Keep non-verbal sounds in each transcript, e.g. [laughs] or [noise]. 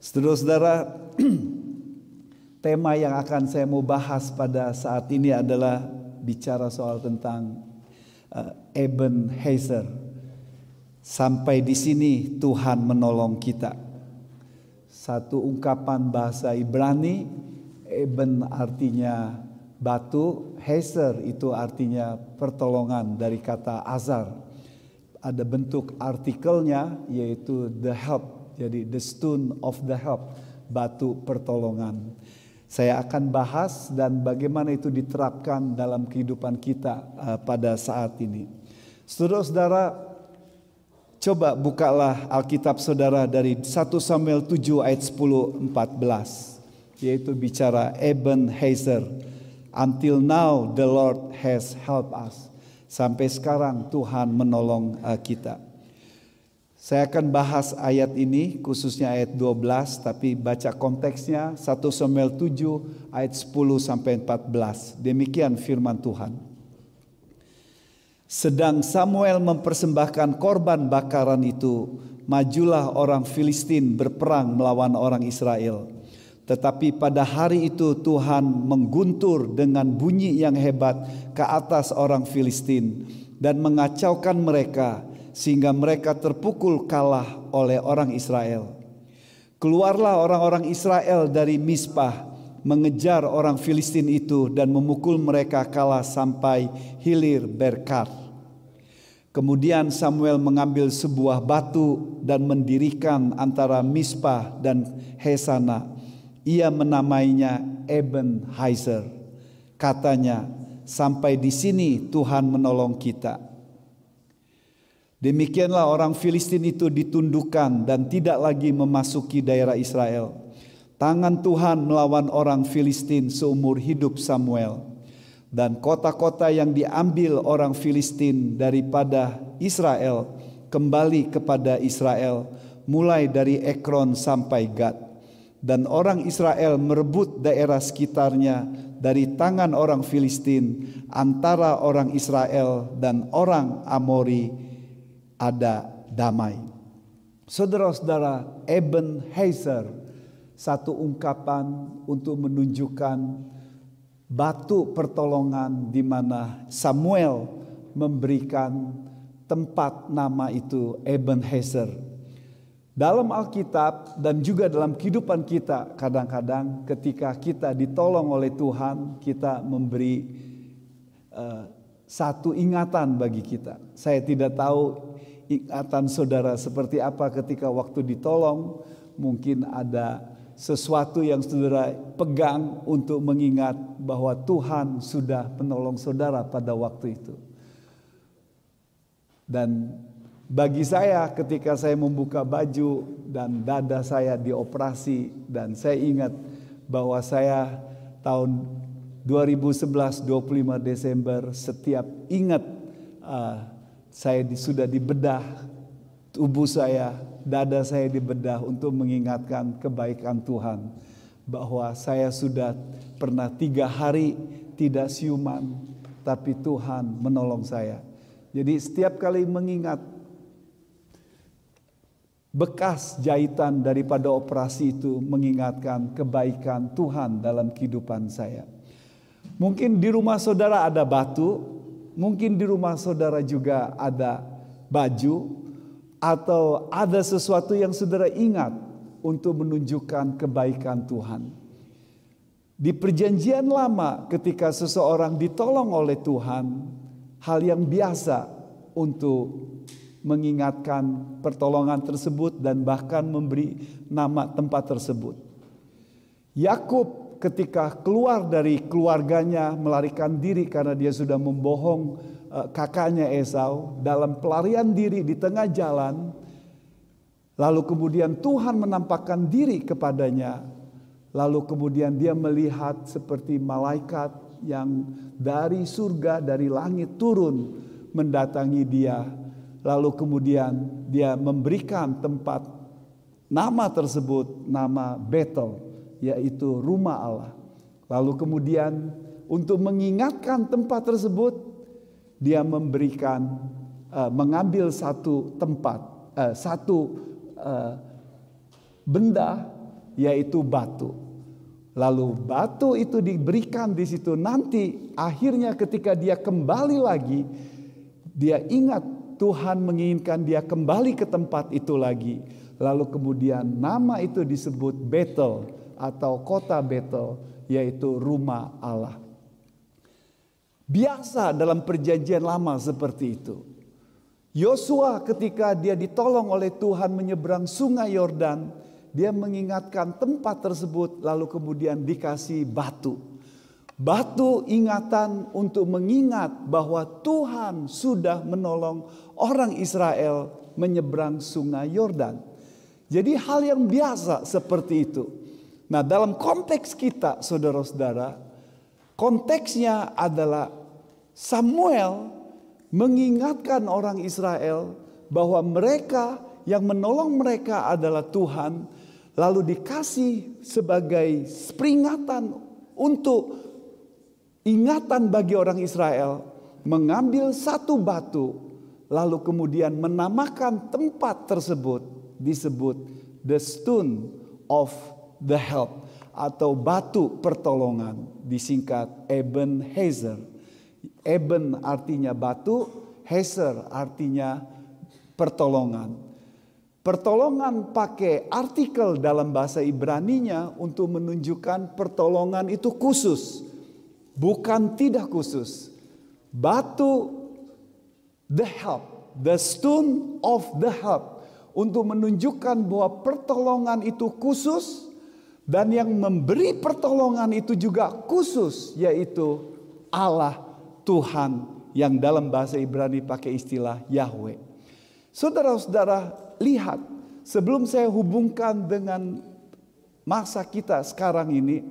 Saudara-saudara, [clears throat] tema yang akan saya mau bahas pada saat ini adalah bicara soal tentang uh, Ebenezer. Sampai di sini Tuhan menolong kita. Satu ungkapan bahasa Ibrani, Eben artinya batu, Hezer itu artinya pertolongan dari kata azar. Ada bentuk artikelnya yaitu the help, jadi the stone of the help, batu pertolongan. Saya akan bahas dan bagaimana itu diterapkan dalam kehidupan kita uh, pada saat ini. Saudara-saudara, coba bukalah Alkitab saudara dari 1 Samuel 7 ayat 10 14 yaitu bicara Eben Hazer. Until now the Lord has helped us. Sampai sekarang Tuhan menolong uh, kita. Saya akan bahas ayat ini khususnya ayat 12 tapi baca konteksnya 1 Samuel 7 ayat 10 sampai 14. Demikian firman Tuhan. Sedang Samuel mempersembahkan korban bakaran itu, majulah orang Filistin berperang melawan orang Israel. Tetapi pada hari itu Tuhan mengguntur dengan bunyi yang hebat ke atas orang Filistin dan mengacaukan mereka sehingga mereka terpukul kalah oleh orang Israel. Keluarlah orang-orang Israel dari Mispah mengejar orang Filistin itu dan memukul mereka kalah sampai hilir Berkat. Kemudian Samuel mengambil sebuah batu dan mendirikan antara Mispah dan Hesana. Ia menamainya Eben Heiser. Katanya, sampai di sini Tuhan menolong kita. Demikianlah orang Filistin itu ditundukkan dan tidak lagi memasuki daerah Israel. Tangan Tuhan melawan orang Filistin seumur hidup Samuel. Dan kota-kota yang diambil orang Filistin daripada Israel kembali kepada Israel mulai dari Ekron sampai Gad. Dan orang Israel merebut daerah sekitarnya dari tangan orang Filistin antara orang Israel dan orang Amori ada damai. Saudara-saudara, Eben Heiser satu ungkapan untuk menunjukkan batu pertolongan di mana Samuel memberikan tempat nama itu Eben Heiser. Dalam Alkitab dan juga dalam kehidupan kita kadang-kadang ketika kita ditolong oleh Tuhan kita memberi uh, satu ingatan bagi kita. Saya tidak tahu ingatan saudara seperti apa ketika waktu ditolong, mungkin ada sesuatu yang saudara pegang untuk mengingat bahwa Tuhan sudah menolong saudara pada waktu itu. Dan bagi saya ketika saya membuka baju dan dada saya dioperasi dan saya ingat bahwa saya tahun 2011 25 Desember setiap ingat uh, saya sudah dibedah tubuh saya, dada saya dibedah untuk mengingatkan kebaikan Tuhan bahwa saya sudah pernah tiga hari tidak siuman, tapi Tuhan menolong saya. Jadi setiap kali mengingat bekas jahitan daripada operasi itu mengingatkan kebaikan Tuhan dalam kehidupan saya. Mungkin di rumah saudara ada batu, Mungkin di rumah saudara juga ada baju atau ada sesuatu yang saudara ingat untuk menunjukkan kebaikan Tuhan. Di perjanjian lama ketika seseorang ditolong oleh Tuhan, hal yang biasa untuk mengingatkan pertolongan tersebut dan bahkan memberi nama tempat tersebut. Yakub ketika keluar dari keluarganya melarikan diri karena dia sudah membohong uh, kakaknya Esau dalam pelarian diri di tengah jalan lalu kemudian Tuhan menampakkan diri kepadanya lalu kemudian dia melihat seperti malaikat yang dari surga dari langit turun mendatangi dia. Lalu kemudian dia memberikan tempat nama tersebut nama Betel yaitu rumah Allah. Lalu kemudian untuk mengingatkan tempat tersebut dia memberikan uh, mengambil satu tempat uh, satu uh, benda yaitu batu. Lalu batu itu diberikan di situ nanti akhirnya ketika dia kembali lagi dia ingat Tuhan menginginkan dia kembali ke tempat itu lagi. Lalu kemudian nama itu disebut Betel atau kota Betel yaitu rumah Allah. Biasa dalam perjanjian lama seperti itu. Yosua ketika dia ditolong oleh Tuhan menyeberang sungai Yordan, dia mengingatkan tempat tersebut lalu kemudian dikasih batu. Batu ingatan untuk mengingat bahwa Tuhan sudah menolong orang Israel menyeberang sungai Yordan. Jadi hal yang biasa seperti itu. Nah dalam konteks kita saudara-saudara, konteksnya adalah Samuel mengingatkan orang Israel bahwa mereka yang menolong mereka adalah Tuhan, lalu dikasih sebagai peringatan untuk ingatan bagi orang Israel mengambil satu batu, lalu kemudian menamakan tempat tersebut disebut the stone of the help atau batu pertolongan disingkat Eben Hazer. Eben artinya batu, Heser artinya pertolongan. Pertolongan pakai artikel dalam bahasa Ibraninya untuk menunjukkan pertolongan itu khusus, bukan tidak khusus. Batu the help, the stone of the help untuk menunjukkan bahwa pertolongan itu khusus dan yang memberi pertolongan itu juga khusus yaitu Allah Tuhan yang dalam bahasa Ibrani pakai istilah Yahweh. Saudara-saudara, lihat sebelum saya hubungkan dengan masa kita sekarang ini,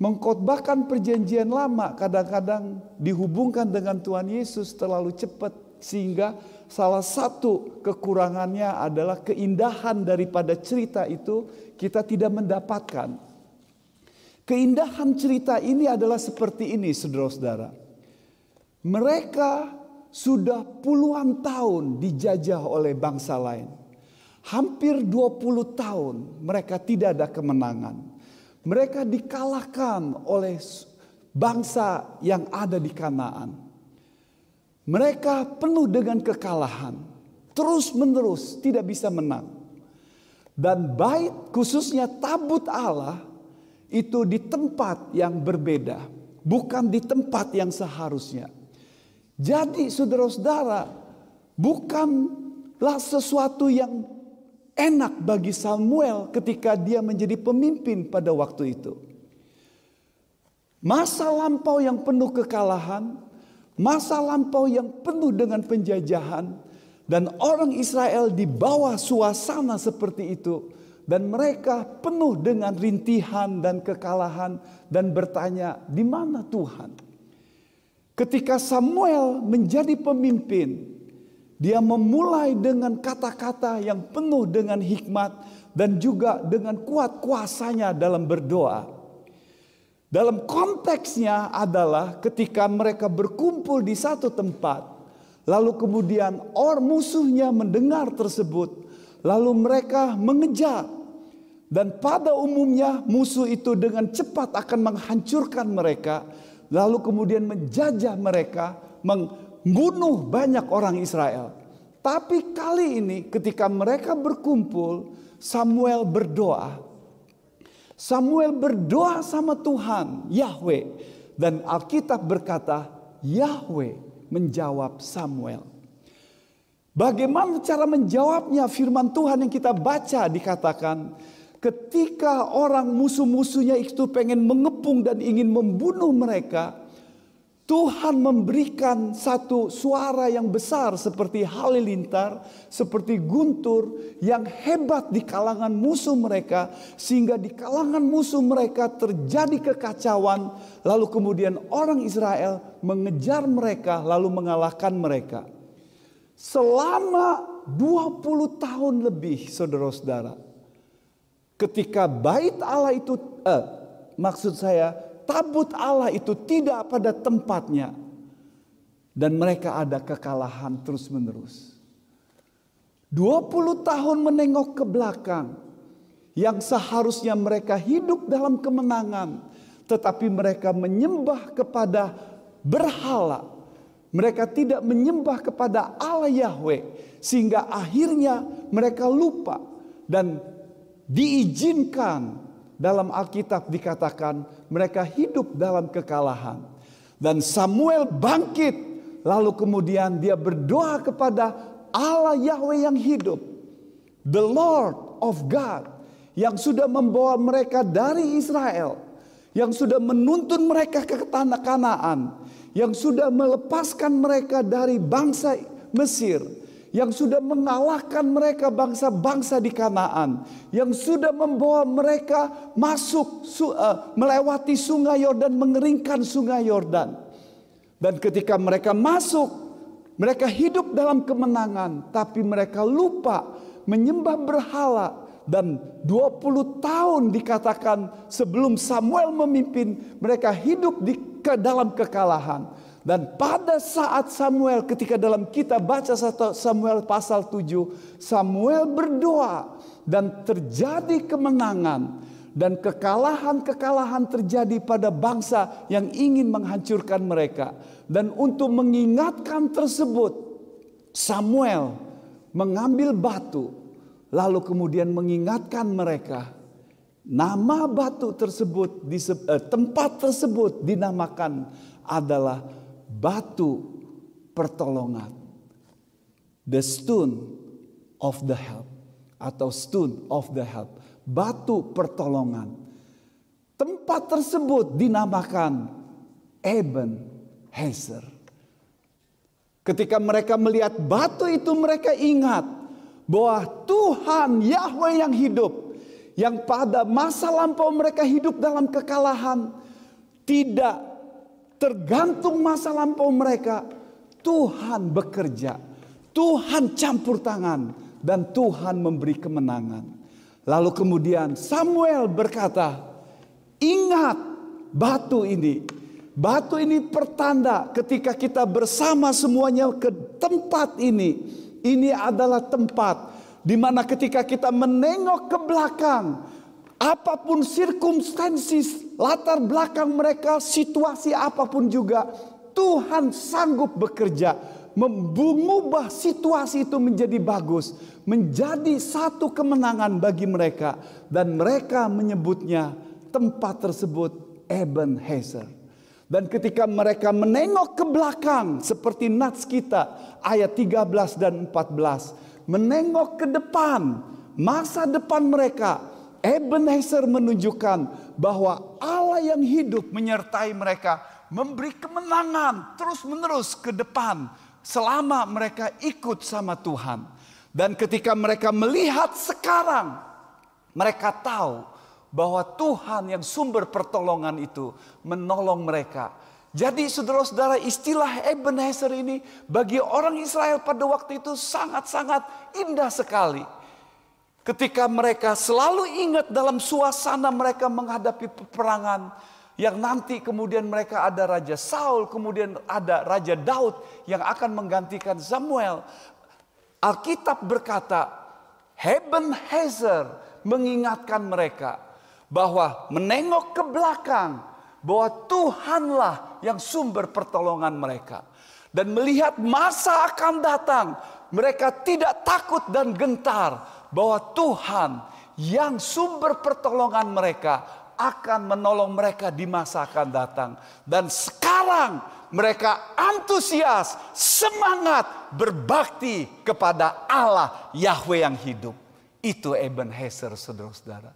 mengkhotbahkan perjanjian lama kadang-kadang dihubungkan dengan Tuhan Yesus terlalu cepat sehingga salah satu kekurangannya adalah keindahan daripada cerita itu kita tidak mendapatkan. Keindahan cerita ini adalah seperti ini saudara-saudara. Mereka sudah puluhan tahun dijajah oleh bangsa lain. Hampir 20 tahun mereka tidak ada kemenangan. Mereka dikalahkan oleh bangsa yang ada di Kanaan. Mereka penuh dengan kekalahan. Terus menerus tidak bisa menang. Dan bait khususnya tabut Allah itu di tempat yang berbeda. Bukan di tempat yang seharusnya. Jadi saudara-saudara, bukanlah sesuatu yang enak bagi Samuel ketika dia menjadi pemimpin pada waktu itu. Masa lampau yang penuh kekalahan, masa lampau yang penuh dengan penjajahan, dan orang Israel di bawah suasana seperti itu, dan mereka penuh dengan rintihan dan kekalahan, dan bertanya, "Di mana Tuhan?" Ketika Samuel menjadi pemimpin, dia memulai dengan kata-kata yang penuh dengan hikmat dan juga dengan kuat kuasanya dalam berdoa. Dalam konteksnya adalah ketika mereka berkumpul di satu tempat, lalu kemudian or musuhnya mendengar tersebut, lalu mereka mengejar. Dan pada umumnya musuh itu dengan cepat akan menghancurkan mereka lalu kemudian menjajah mereka, membunuh banyak orang Israel. Tapi kali ini ketika mereka berkumpul, Samuel berdoa. Samuel berdoa sama Tuhan, Yahweh. Dan Alkitab berkata, Yahweh menjawab Samuel. Bagaimana cara menjawabnya firman Tuhan yang kita baca dikatakan ketika orang musuh-musuhnya itu pengen mengepung dan ingin membunuh mereka, Tuhan memberikan satu suara yang besar seperti halilintar, seperti guntur yang hebat di kalangan musuh mereka sehingga di kalangan musuh mereka terjadi kekacauan lalu kemudian orang Israel mengejar mereka lalu mengalahkan mereka. Selama 20 tahun lebih saudara-saudara ketika bait Allah itu eh, maksud saya tabut Allah itu tidak pada tempatnya dan mereka ada kekalahan terus-menerus. 20 tahun menengok ke belakang. yang seharusnya mereka hidup dalam kemenangan, tetapi mereka menyembah kepada berhala. Mereka tidak menyembah kepada Allah Yahweh, sehingga akhirnya mereka lupa dan diizinkan dalam Alkitab dikatakan mereka hidup dalam kekalahan. Dan Samuel bangkit, lalu kemudian dia berdoa kepada Allah Yahweh yang hidup, the Lord of God, yang sudah membawa mereka dari Israel, yang sudah menuntun mereka ke tanah Kanaan, yang sudah melepaskan mereka dari bangsa Mesir, yang sudah mengalahkan mereka bangsa-bangsa di Kanaan, yang sudah membawa mereka masuk uh, melewati sungai Yordan, mengeringkan sungai Yordan. Dan ketika mereka masuk, mereka hidup dalam kemenangan, tapi mereka lupa menyembah berhala dan 20 tahun dikatakan sebelum Samuel memimpin mereka hidup di ke dalam kekalahan. Dan pada saat Samuel ketika dalam kita baca Samuel pasal 7, Samuel berdoa dan terjadi kemenangan dan kekalahan-kekalahan terjadi pada bangsa yang ingin menghancurkan mereka. Dan untuk mengingatkan tersebut, Samuel mengambil batu lalu kemudian mengingatkan mereka Nama batu tersebut, eh, tempat tersebut dinamakan adalah batu pertolongan. The stone of the help atau stone of the help, batu pertolongan. Tempat tersebut dinamakan Eben Hezer. Ketika mereka melihat batu itu mereka ingat bahwa Tuhan Yahweh yang hidup yang pada masa lampau mereka hidup dalam kekalahan, tidak tergantung masa lampau mereka. Tuhan bekerja, Tuhan campur tangan, dan Tuhan memberi kemenangan. Lalu kemudian Samuel berkata, "Ingat batu ini, batu ini pertanda ketika kita bersama semuanya ke tempat ini. Ini adalah tempat di mana ketika kita menengok ke belakang, apa pun sirkumstansi latar belakang mereka, situasi apa pun juga, Tuhan sanggup bekerja mengubah situasi itu menjadi bagus, menjadi satu kemenangan bagi mereka dan mereka menyebutnya tempat tersebut Eben Hezer. Dan ketika mereka menengok ke belakang seperti nats kita ayat 13 dan 14 menengok ke depan, masa depan mereka. Ebenezer menunjukkan bahwa Allah yang hidup menyertai mereka, memberi kemenangan terus-menerus ke depan selama mereka ikut sama Tuhan. Dan ketika mereka melihat sekarang, mereka tahu bahwa Tuhan yang sumber pertolongan itu menolong mereka jadi saudara-saudara istilah Ebenezer ini bagi orang Israel pada waktu itu sangat-sangat indah sekali. Ketika mereka selalu ingat dalam suasana mereka menghadapi peperangan yang nanti kemudian mereka ada Raja Saul, kemudian ada Raja Daud yang akan menggantikan Samuel. Alkitab berkata, Ebenezer mengingatkan mereka bahwa menengok ke belakang bahwa Tuhanlah yang sumber pertolongan mereka. Dan melihat masa akan datang, mereka tidak takut dan gentar bahwa Tuhan yang sumber pertolongan mereka akan menolong mereka di masa akan datang. Dan sekarang mereka antusias, semangat berbakti kepada Allah Yahweh yang hidup. Itu Ebenezer saudara-saudara.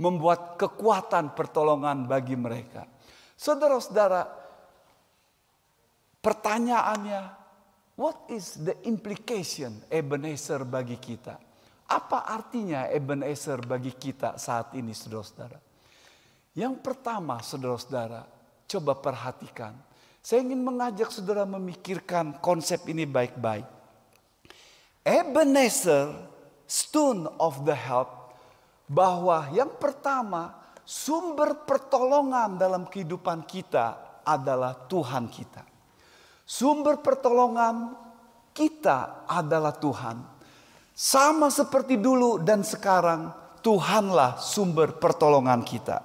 Membuat kekuatan pertolongan bagi mereka. Saudara-saudara, pertanyaannya, what is the implication Ebenezer bagi kita? Apa artinya Ebenezer bagi kita saat ini, saudara-saudara? Yang pertama, saudara-saudara, coba perhatikan. Saya ingin mengajak saudara memikirkan konsep ini baik-baik. Ebenezer, stone of the help, bahwa yang pertama sumber pertolongan dalam kehidupan kita adalah Tuhan kita. Sumber pertolongan kita adalah Tuhan. Sama seperti dulu dan sekarang, Tuhanlah sumber pertolongan kita.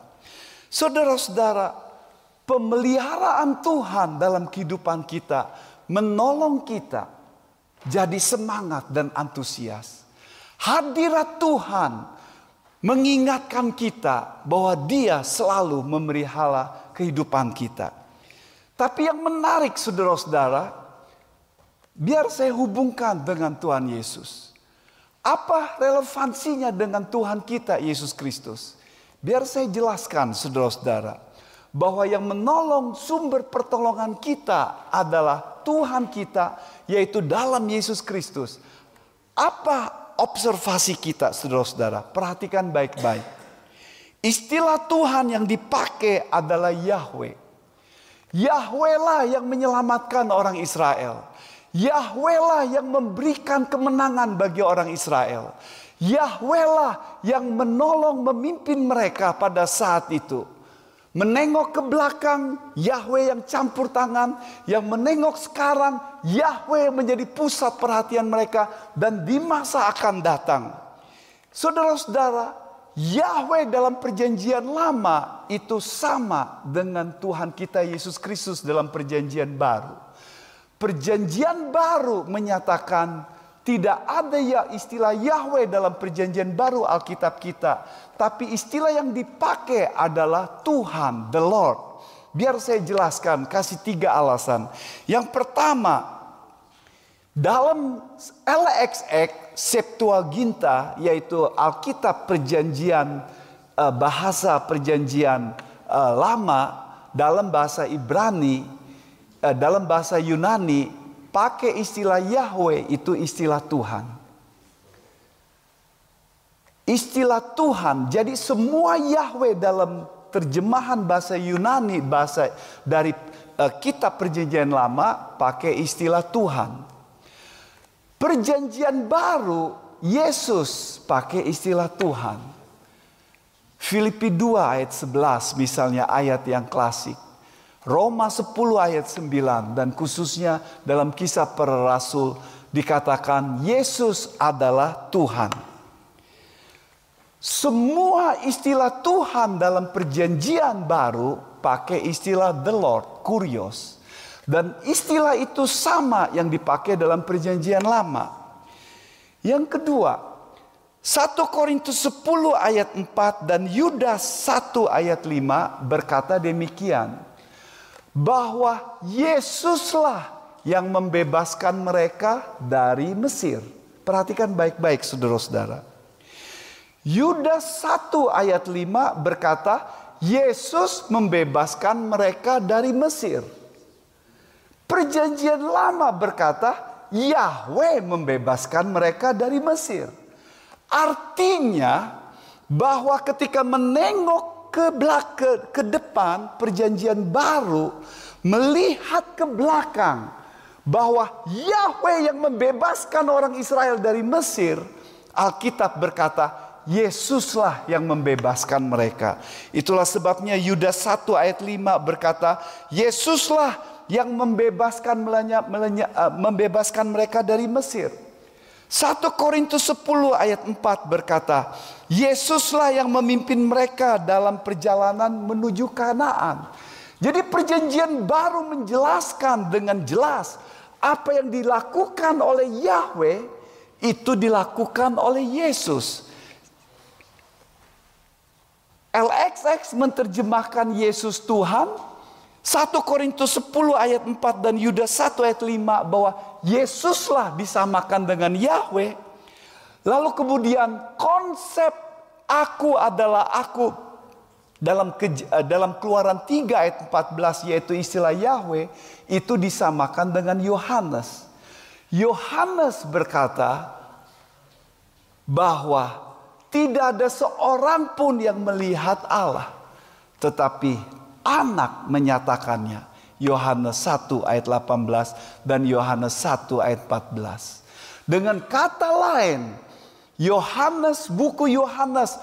Saudara-saudara, pemeliharaan Tuhan dalam kehidupan kita menolong kita jadi semangat dan antusias. Hadirat Tuhan mengingatkan kita bahwa Dia selalu memelihara kehidupan kita. Tapi yang menarik saudara-saudara, biar saya hubungkan dengan Tuhan Yesus. Apa relevansinya dengan Tuhan kita Yesus Kristus? Biar saya jelaskan saudara-saudara bahwa yang menolong sumber pertolongan kita adalah Tuhan kita yaitu dalam Yesus Kristus. Apa observasi kita saudara-saudara? Perhatikan baik-baik. Istilah Tuhan yang dipakai adalah Yahweh. Yahweh lah yang menyelamatkan orang Israel. Yahweh lah yang memberikan kemenangan bagi orang Israel. Yahweh lah yang menolong memimpin mereka pada saat itu. Menengok ke belakang, Yahweh yang campur tangan. Yang menengok sekarang, Yahweh menjadi pusat perhatian mereka. Dan di masa akan datang. Saudara-saudara, Yahweh dalam perjanjian lama itu sama dengan Tuhan kita Yesus Kristus dalam perjanjian baru. Perjanjian baru menyatakan tidak ada ya istilah Yahweh dalam perjanjian baru Alkitab kita. Tapi istilah yang dipakai adalah Tuhan, the Lord. Biar saya jelaskan, kasih tiga alasan. Yang pertama, dalam LXX Septuaginta, yaitu Alkitab perjanjian, eh, bahasa perjanjian eh, lama, dalam bahasa Ibrani, dalam bahasa Yunani pakai istilah Yahweh itu istilah Tuhan. Istilah Tuhan. Jadi semua Yahweh dalam terjemahan bahasa Yunani bahasa dari uh, kitab perjanjian lama pakai istilah Tuhan. Perjanjian baru Yesus pakai istilah Tuhan. Filipi 2 ayat 11 misalnya ayat yang klasik. Roma 10 ayat 9 dan khususnya dalam kisah para rasul dikatakan Yesus adalah Tuhan. Semua istilah Tuhan dalam perjanjian baru pakai istilah the Lord, kurios. Dan istilah itu sama yang dipakai dalam perjanjian lama. Yang kedua, 1 Korintus 10 ayat 4 dan Yudas 1 ayat 5 berkata demikian bahwa Yesuslah yang membebaskan mereka dari Mesir. Perhatikan baik-baik saudara-saudara. Yudas 1 ayat 5 berkata, Yesus membebaskan mereka dari Mesir. Perjanjian lama berkata, Yahweh membebaskan mereka dari Mesir. Artinya bahwa ketika menengok ke belakang ke depan perjanjian baru melihat ke belakang bahwa Yahweh yang membebaskan orang Israel dari Mesir Alkitab berkata Yesuslah yang membebaskan mereka. Itulah sebabnya Yudas 1 ayat 5 berkata, Yesuslah yang membebaskan melenya, melenya, uh, membebaskan mereka dari Mesir. 1 Korintus 10 ayat 4 berkata, Yesuslah yang memimpin mereka dalam perjalanan menuju Kanaan. Jadi perjanjian baru menjelaskan dengan jelas apa yang dilakukan oleh Yahweh itu dilakukan oleh Yesus. LXX menerjemahkan Yesus Tuhan, 1 Korintus 10 ayat 4 dan Yudas 1 ayat 5 bahwa Yesuslah disamakan dengan Yahweh. Lalu kemudian konsep aku adalah aku dalam eh, dalam keluaran 3 ayat 14 yaitu istilah Yahweh itu disamakan dengan Yohanes. Yohanes berkata bahwa tidak ada seorang pun yang melihat Allah tetapi anak menyatakannya. Yohanes 1 ayat 18 dan Yohanes 1 ayat 14. Dengan kata lain, Yohanes, buku Yohanes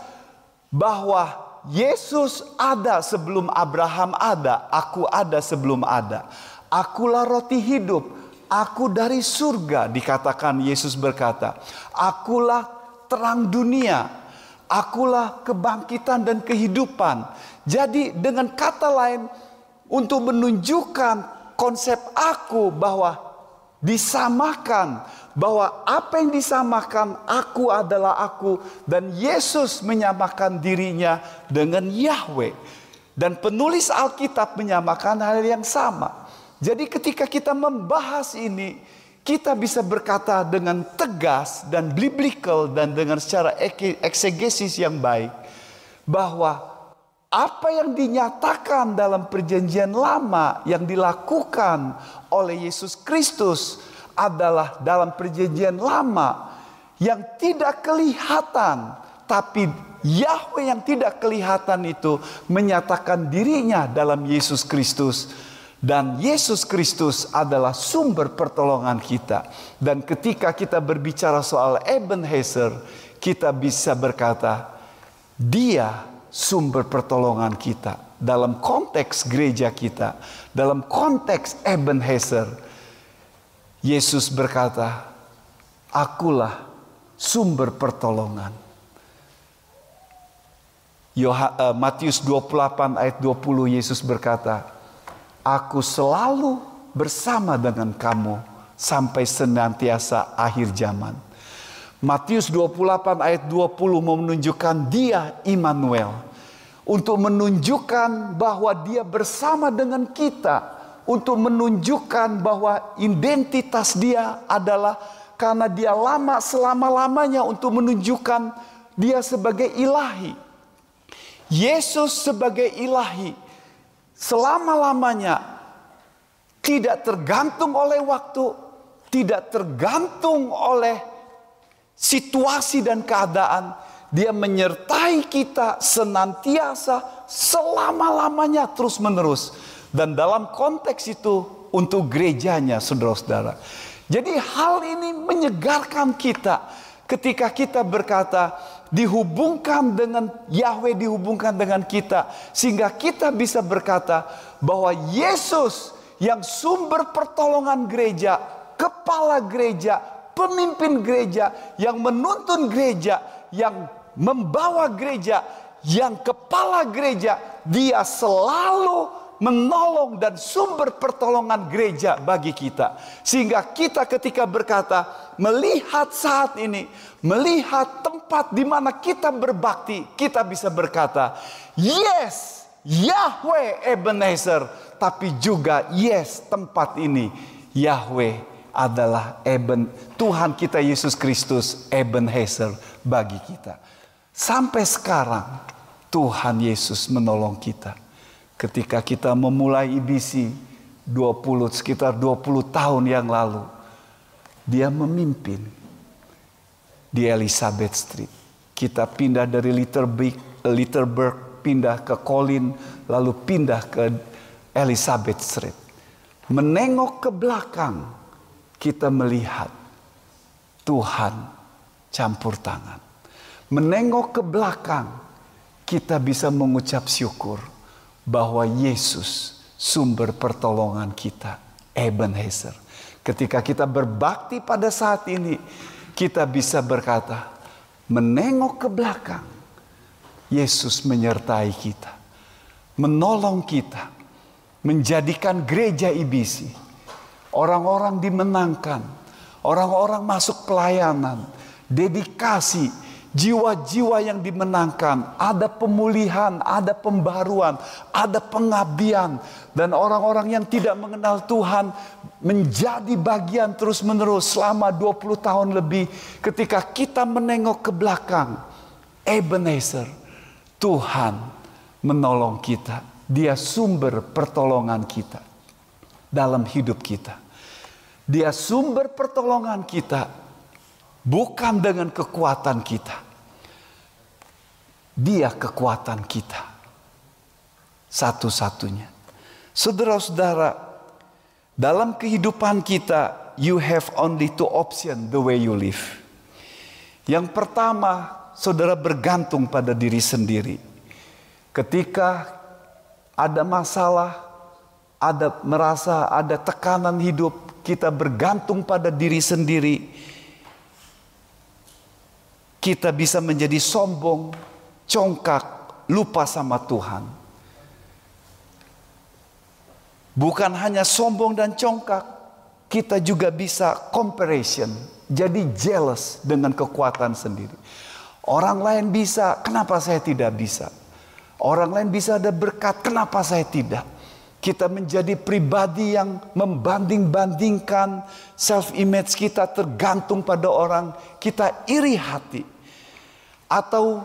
bahwa Yesus ada sebelum Abraham ada, aku ada sebelum ada. Akulah roti hidup, aku dari surga dikatakan Yesus berkata. Akulah terang dunia, Akulah kebangkitan dan kehidupan. Jadi dengan kata lain untuk menunjukkan konsep aku bahwa disamakan bahwa apa yang disamakan aku adalah aku dan Yesus menyamakan dirinya dengan Yahweh dan penulis Alkitab menyamakan hal yang sama. Jadi ketika kita membahas ini kita bisa berkata dengan tegas dan biblical dan dengan secara eksegesis yang baik bahwa apa yang dinyatakan dalam perjanjian lama yang dilakukan oleh Yesus Kristus adalah dalam perjanjian lama yang tidak kelihatan tapi Yahweh yang tidak kelihatan itu menyatakan dirinya dalam Yesus Kristus dan Yesus Kristus adalah sumber pertolongan kita. Dan ketika kita berbicara soal Ebenezer, kita bisa berkata, dia sumber pertolongan kita. Dalam konteks gereja kita, dalam konteks Ebenezer, Yesus berkata, akulah sumber pertolongan. Eh, Matius 28 ayat 20 Yesus berkata, Aku selalu bersama dengan kamu sampai senantiasa akhir zaman. Matius 28 ayat 20 menunjukkan dia Immanuel. Untuk menunjukkan bahwa dia bersama dengan kita. Untuk menunjukkan bahwa identitas dia adalah karena dia lama selama-lamanya untuk menunjukkan dia sebagai ilahi. Yesus sebagai ilahi selama-lamanya tidak tergantung oleh waktu, tidak tergantung oleh situasi dan keadaan. Dia menyertai kita senantiasa selama-lamanya terus-menerus. Dan dalam konteks itu untuk gerejanya saudara-saudara. Jadi hal ini menyegarkan kita ketika kita berkata dihubungkan dengan Yahweh dihubungkan dengan kita sehingga kita bisa berkata bahwa Yesus yang sumber pertolongan gereja, kepala gereja, pemimpin gereja yang menuntun gereja, yang membawa gereja, yang kepala gereja, dia selalu menolong dan sumber pertolongan gereja bagi kita. Sehingga kita ketika berkata, melihat saat ini, melihat tempat di mana kita berbakti, kita bisa berkata, yes, Yahweh Ebenezer, tapi juga yes, tempat ini Yahweh adalah Eben Tuhan kita Yesus Kristus Ebenezer bagi kita. Sampai sekarang Tuhan Yesus menolong kita ketika kita memulai IBC 20 sekitar 20 tahun yang lalu dia memimpin di Elizabeth Street. Kita pindah dari Litterberg, Litterberg pindah ke Colin lalu pindah ke Elizabeth Street. Menengok ke belakang kita melihat Tuhan campur tangan. Menengok ke belakang kita bisa mengucap syukur bahwa Yesus sumber pertolongan kita, Ebenezer. Ketika kita berbakti pada saat ini, kita bisa berkata, menengok ke belakang, Yesus menyertai kita, menolong kita, menjadikan gereja ibisi. Orang-orang dimenangkan, orang-orang masuk pelayanan, dedikasi, Jiwa-jiwa yang dimenangkan, ada pemulihan, ada pembaruan, ada pengabdian, dan orang-orang yang tidak mengenal Tuhan menjadi bagian terus-menerus selama 20 tahun lebih. Ketika kita menengok ke belakang, Ebenezer, Tuhan menolong kita. Dia sumber pertolongan kita dalam hidup kita. Dia sumber pertolongan kita Bukan dengan kekuatan kita. Dia kekuatan kita. Satu-satunya. Saudara-saudara, dalam kehidupan kita, you have only two options the way you live. Yang pertama, saudara bergantung pada diri sendiri. Ketika ada masalah, ada merasa ada tekanan hidup, kita bergantung pada diri sendiri kita bisa menjadi sombong, congkak, lupa sama Tuhan. Bukan hanya sombong dan congkak, kita juga bisa comparison, jadi jealous dengan kekuatan sendiri. Orang lain bisa, kenapa saya tidak bisa? Orang lain bisa ada berkat, kenapa saya tidak? Kita menjadi pribadi yang membanding-bandingkan self image kita tergantung pada orang, kita iri hati. Atau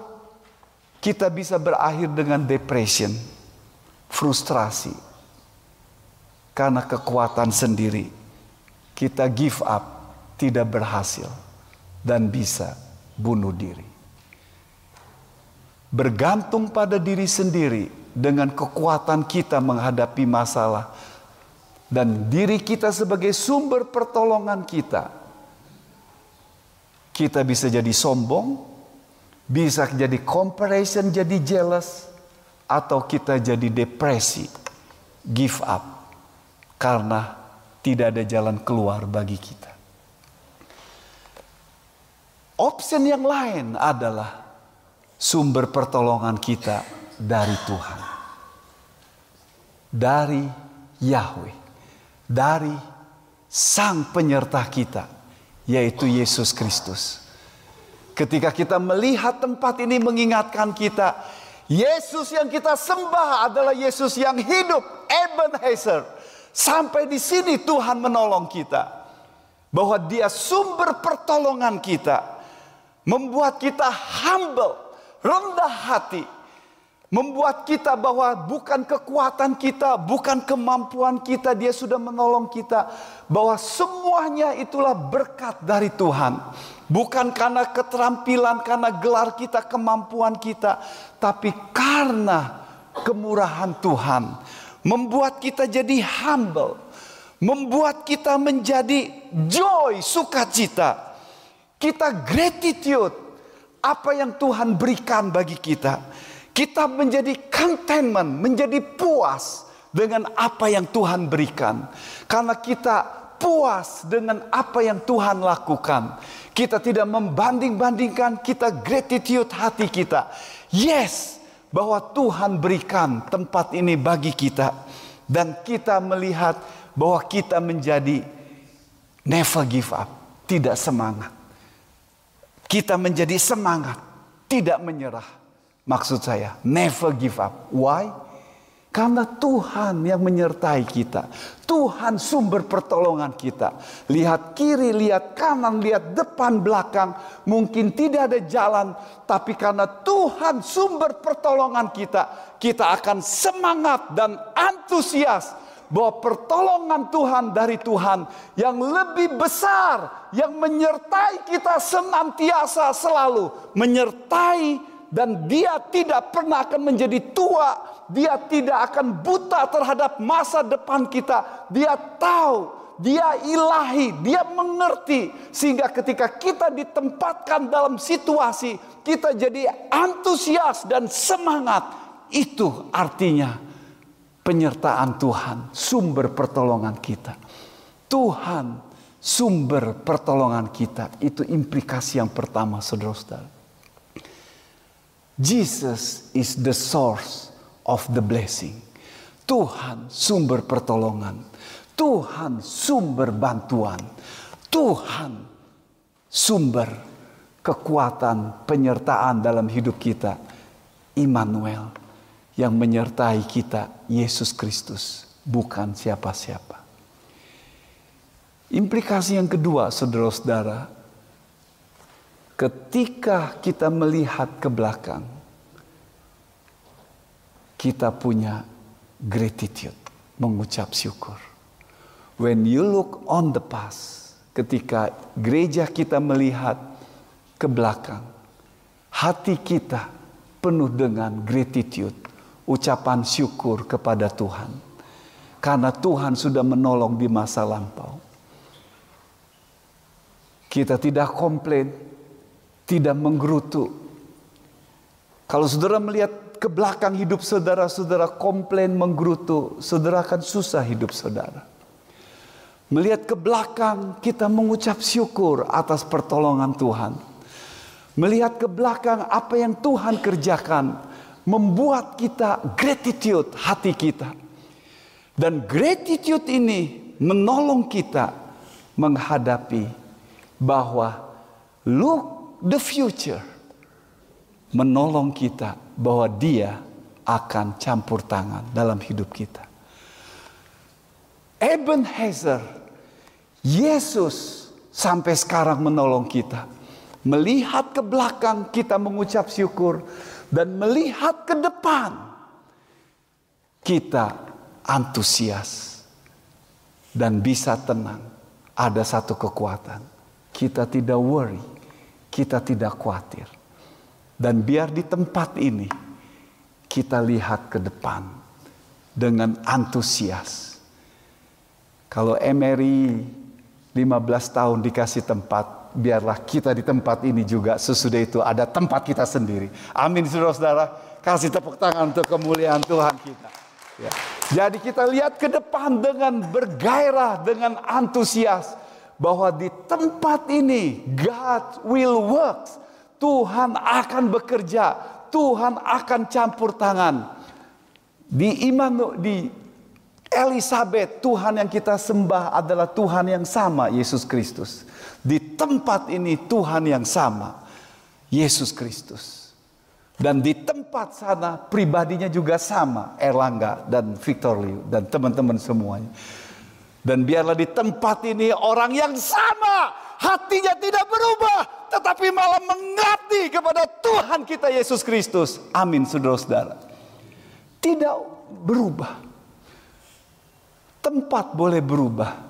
kita bisa berakhir dengan depression, frustrasi. Karena kekuatan sendiri. Kita give up, tidak berhasil dan bisa bunuh diri. Bergantung pada diri sendiri dengan kekuatan kita menghadapi masalah dan diri kita sebagai sumber pertolongan kita. Kita bisa jadi sombong, bisa jadi comparison, jadi jealous, atau kita jadi depresi, give up karena tidak ada jalan keluar bagi kita. Opsi yang lain adalah sumber pertolongan kita dari Tuhan. Dari Yahweh. Dari Sang penyerta kita. Yaitu Yesus Kristus. Ketika kita melihat tempat ini mengingatkan kita. Yesus yang kita sembah adalah Yesus yang hidup. Ebenezer. Sampai di sini Tuhan menolong kita. Bahwa dia sumber pertolongan kita. Membuat kita humble. Rendah hati Membuat kita bahwa bukan kekuatan kita, bukan kemampuan kita, dia sudah menolong kita. Bahwa semuanya itulah berkat dari Tuhan. Bukan karena keterampilan, karena gelar kita, kemampuan kita. Tapi karena kemurahan Tuhan. Membuat kita jadi humble. Membuat kita menjadi joy, sukacita. Kita gratitude. Apa yang Tuhan berikan bagi kita kita menjadi contentment, menjadi puas dengan apa yang Tuhan berikan. Karena kita puas dengan apa yang Tuhan lakukan. Kita tidak membanding-bandingkan, kita gratitude hati kita. Yes, bahwa Tuhan berikan tempat ini bagi kita. Dan kita melihat bahwa kita menjadi never give up, tidak semangat. Kita menjadi semangat, tidak menyerah. Maksud saya, never give up. Why? Karena Tuhan yang menyertai kita. Tuhan sumber pertolongan kita. Lihat kiri, lihat kanan, lihat depan, belakang. Mungkin tidak ada jalan. Tapi karena Tuhan sumber pertolongan kita. Kita akan semangat dan antusias. Bahwa pertolongan Tuhan dari Tuhan yang lebih besar. Yang menyertai kita senantiasa selalu. Menyertai dan dia tidak pernah akan menjadi tua, dia tidak akan buta terhadap masa depan kita. Dia tahu, dia ilahi, dia mengerti sehingga ketika kita ditempatkan dalam situasi kita jadi antusias dan semangat. Itu artinya penyertaan Tuhan, sumber pertolongan kita. Tuhan sumber pertolongan kita. Itu implikasi yang pertama saudara-saudara. Jesus is the source of the blessing. Tuhan sumber pertolongan. Tuhan sumber bantuan. Tuhan sumber kekuatan penyertaan dalam hidup kita. Immanuel yang menyertai kita Yesus Kristus, bukan siapa-siapa. Implikasi yang kedua, saudara-saudara, Ketika kita melihat ke belakang, kita punya gratitude, mengucap syukur. When you look on the past, ketika gereja kita melihat ke belakang, hati kita penuh dengan gratitude, ucapan syukur kepada Tuhan. Karena Tuhan sudah menolong di masa lampau. Kita tidak komplain, tidak menggerutu. Kalau saudara melihat ke belakang hidup saudara, saudara komplain menggerutu, saudara akan susah hidup saudara. Melihat ke belakang, kita mengucap syukur atas pertolongan Tuhan. Melihat ke belakang apa yang Tuhan kerjakan. Membuat kita gratitude hati kita. Dan gratitude ini menolong kita menghadapi bahwa look the future. Menolong kita bahwa dia akan campur tangan dalam hidup kita. Ebenezer, Yesus sampai sekarang menolong kita. Melihat ke belakang kita mengucap syukur dan melihat ke depan kita antusias dan bisa tenang. Ada satu kekuatan. Kita tidak worry, kita tidak khawatir. Dan biar di tempat ini kita lihat ke depan dengan antusias. Kalau Emery 15 tahun dikasih tempat, biarlah kita di tempat ini juga sesudah itu ada tempat kita sendiri. Amin saudara-saudara. Kasih tepuk tangan untuk kemuliaan Tuhan kita. Ya. Jadi kita lihat ke depan dengan bergairah, dengan antusias. Bahwa di tempat ini God will work. Tuhan akan bekerja. Tuhan akan campur tangan. Di iman di Elizabeth, Tuhan yang kita sembah adalah Tuhan yang sama, Yesus Kristus. Di tempat ini Tuhan yang sama, Yesus Kristus. Dan di tempat sana pribadinya juga sama, Erlangga dan Victor Liu dan teman-teman semuanya. Dan biarlah di tempat ini orang yang sama, hatinya tidak berubah, tetapi malah mengabdi kepada Tuhan kita Yesus Kristus. Amin, saudara-saudara. Tidak berubah. Tempat boleh berubah,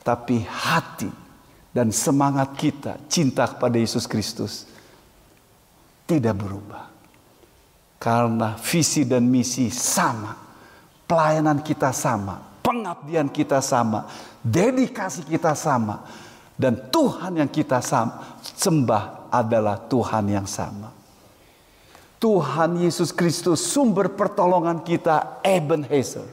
tapi hati dan semangat kita cinta kepada Yesus Kristus tidak berubah. Karena visi dan misi sama, pelayanan kita sama, pengabdian kita sama, dedikasi kita sama, dan Tuhan yang kita sembah adalah Tuhan yang sama. Tuhan Yesus Kristus sumber pertolongan kita Ebenezer.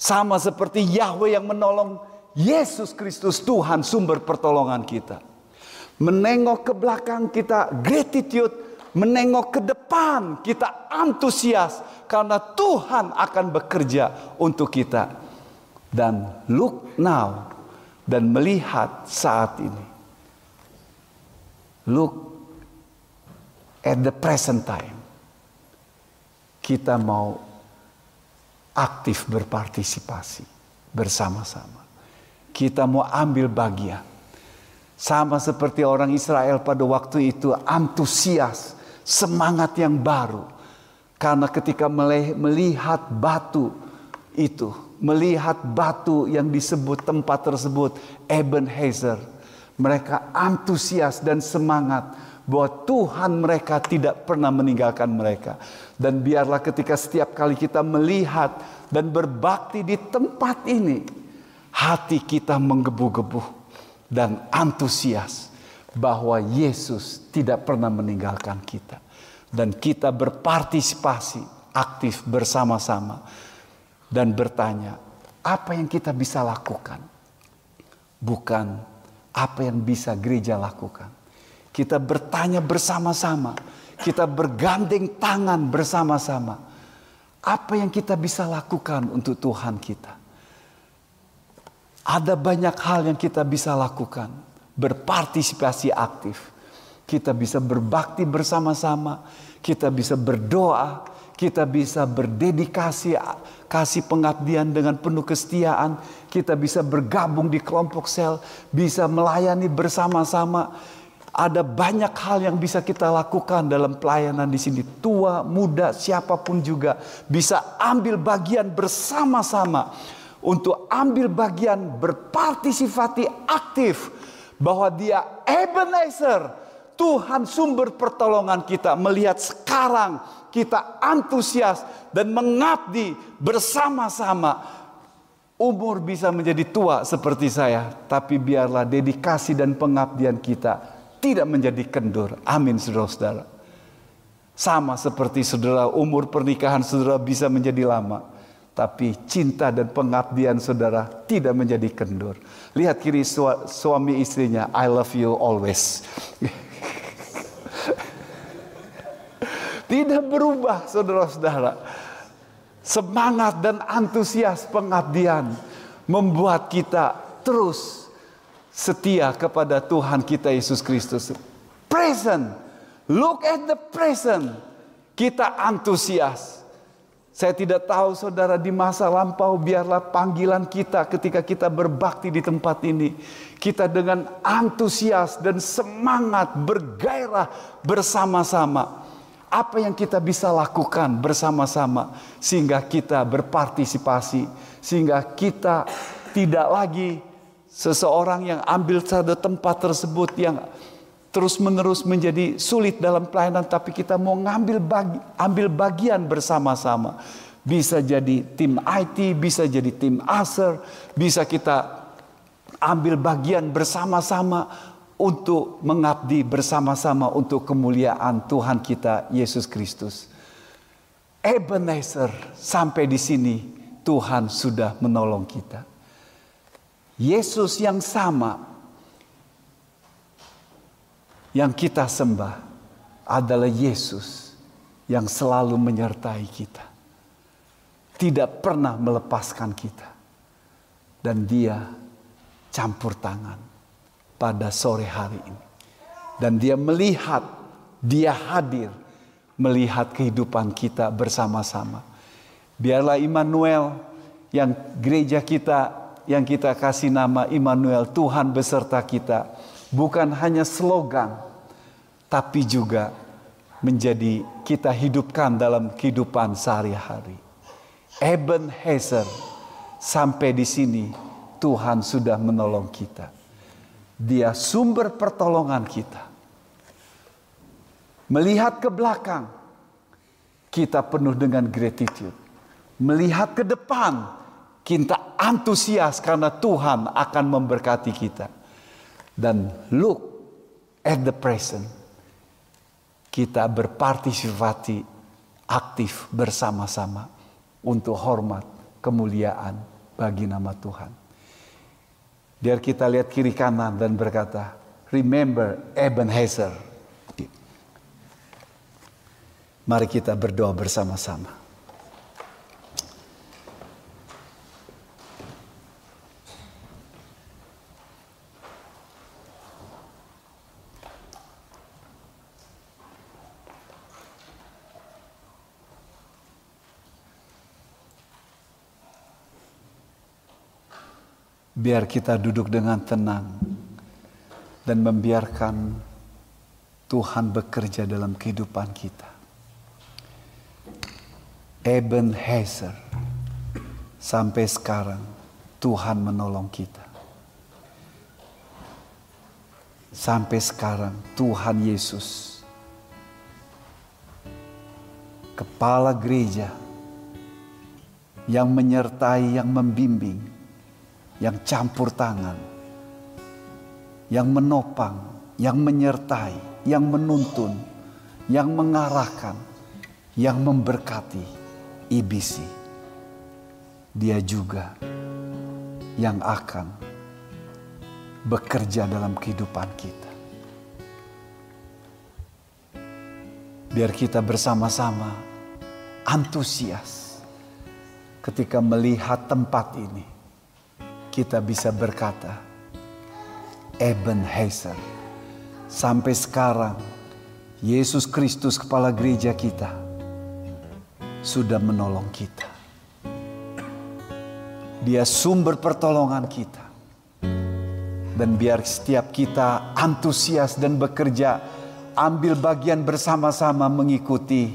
Sama seperti Yahweh yang menolong Yesus Kristus Tuhan sumber pertolongan kita. Menengok ke belakang kita gratitude, menengok ke depan kita antusias karena Tuhan akan bekerja untuk kita. Dan look now dan melihat saat ini. Look at the present time. Kita mau aktif berpartisipasi bersama-sama kita mau ambil bagian. Sama seperti orang Israel pada waktu itu antusias, semangat yang baru. Karena ketika melihat batu itu, melihat batu yang disebut tempat tersebut Ebenezer, mereka antusias dan semangat bahwa Tuhan mereka tidak pernah meninggalkan mereka. Dan biarlah ketika setiap kali kita melihat dan berbakti di tempat ini, hati kita menggebu-gebu dan antusias bahwa Yesus tidak pernah meninggalkan kita dan kita berpartisipasi aktif bersama-sama dan bertanya apa yang kita bisa lakukan bukan apa yang bisa gereja lakukan kita bertanya bersama-sama kita bergandeng tangan bersama-sama apa yang kita bisa lakukan untuk Tuhan kita ada banyak hal yang kita bisa lakukan. Berpartisipasi aktif. Kita bisa berbakti bersama-sama. Kita bisa berdoa. Kita bisa berdedikasi kasih pengabdian dengan penuh kesetiaan. Kita bisa bergabung di kelompok sel. Bisa melayani bersama-sama. Ada banyak hal yang bisa kita lakukan dalam pelayanan di sini. Tua, muda, siapa pun juga bisa ambil bagian bersama-sama untuk ambil bagian berpartisipasi aktif bahwa dia Ebenezer Tuhan sumber pertolongan kita melihat sekarang kita antusias dan mengabdi bersama-sama umur bisa menjadi tua seperti saya tapi biarlah dedikasi dan pengabdian kita tidak menjadi kendur amin saudara-saudara sama seperti saudara umur pernikahan saudara bisa menjadi lama tapi cinta dan pengabdian saudara tidak menjadi kendur. Lihat kiri suami istrinya, I love you always. [laughs] tidak berubah saudara-saudara. Semangat dan antusias pengabdian membuat kita terus setia kepada Tuhan kita Yesus Kristus. Present. Look at the present. Kita antusias. Saya tidak tahu saudara di masa lampau biarlah panggilan kita ketika kita berbakti di tempat ini. Kita dengan antusias dan semangat bergairah bersama-sama. Apa yang kita bisa lakukan bersama-sama sehingga kita berpartisipasi. Sehingga kita tidak lagi seseorang yang ambil satu tempat tersebut yang terus menerus menjadi sulit dalam pelayanan tapi kita mau ngambil bagi, ambil bagian bersama-sama. Bisa jadi tim IT, bisa jadi tim ASER, bisa kita ambil bagian bersama-sama untuk mengabdi bersama-sama untuk kemuliaan Tuhan kita Yesus Kristus. Ebenezer sampai di sini Tuhan sudah menolong kita. Yesus yang sama yang kita sembah adalah Yesus yang selalu menyertai kita. Tidak pernah melepaskan kita. Dan dia campur tangan pada sore hari ini. Dan dia melihat, dia hadir melihat kehidupan kita bersama-sama. Biarlah Immanuel yang gereja kita yang kita kasih nama Immanuel, Tuhan beserta kita bukan hanya slogan, tapi juga menjadi kita hidupkan dalam kehidupan sehari-hari. Ebenezer, sampai di sini Tuhan sudah menolong kita. Dia sumber pertolongan kita. Melihat ke belakang, kita penuh dengan gratitude. Melihat ke depan, kita antusias karena Tuhan akan memberkati kita dan look at the present. Kita berpartisipasi aktif bersama-sama untuk hormat kemuliaan bagi nama Tuhan. Biar kita lihat kiri kanan dan berkata, remember Ebenezer. Mari kita berdoa bersama-sama. Biar kita duduk dengan tenang dan membiarkan Tuhan bekerja dalam kehidupan kita. Eben Ebenezer sampai sekarang Tuhan menolong kita. Sampai sekarang Tuhan Yesus kepala gereja yang menyertai, yang membimbing yang campur tangan, yang menopang, yang menyertai, yang menuntun, yang mengarahkan, yang memberkati IBC. Dia juga yang akan bekerja dalam kehidupan kita. Biar kita bersama-sama antusias ketika melihat tempat ini kita bisa berkata, Ebenezer, sampai sekarang Yesus Kristus kepala gereja kita sudah menolong kita. Dia sumber pertolongan kita. Dan biar setiap kita antusias dan bekerja, ambil bagian bersama-sama mengikuti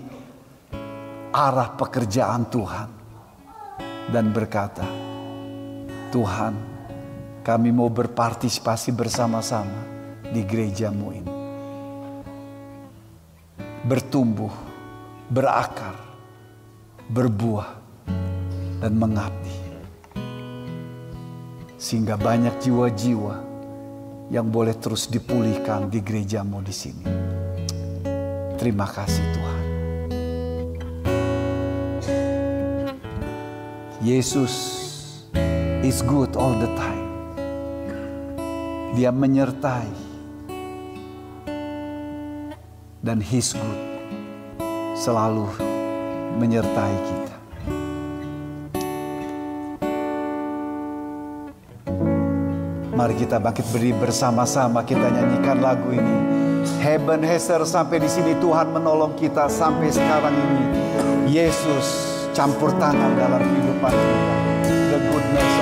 arah pekerjaan Tuhan. Dan berkata, Tuhan, kami mau berpartisipasi bersama-sama di gerejamu ini. Bertumbuh, berakar, berbuah, dan mengabdi. Sehingga banyak jiwa-jiwa yang boleh terus dipulihkan di gerejamu di sini. Terima kasih Tuhan. Yesus is good all the time. Dia menyertai. Dan he's good selalu menyertai kita. Mari kita bangkit beri bersama-sama kita nyanyikan lagu ini. Heaven Heser sampai di sini Tuhan menolong kita sampai sekarang ini. Yesus campur tangan dalam kehidupan kita. The goodness.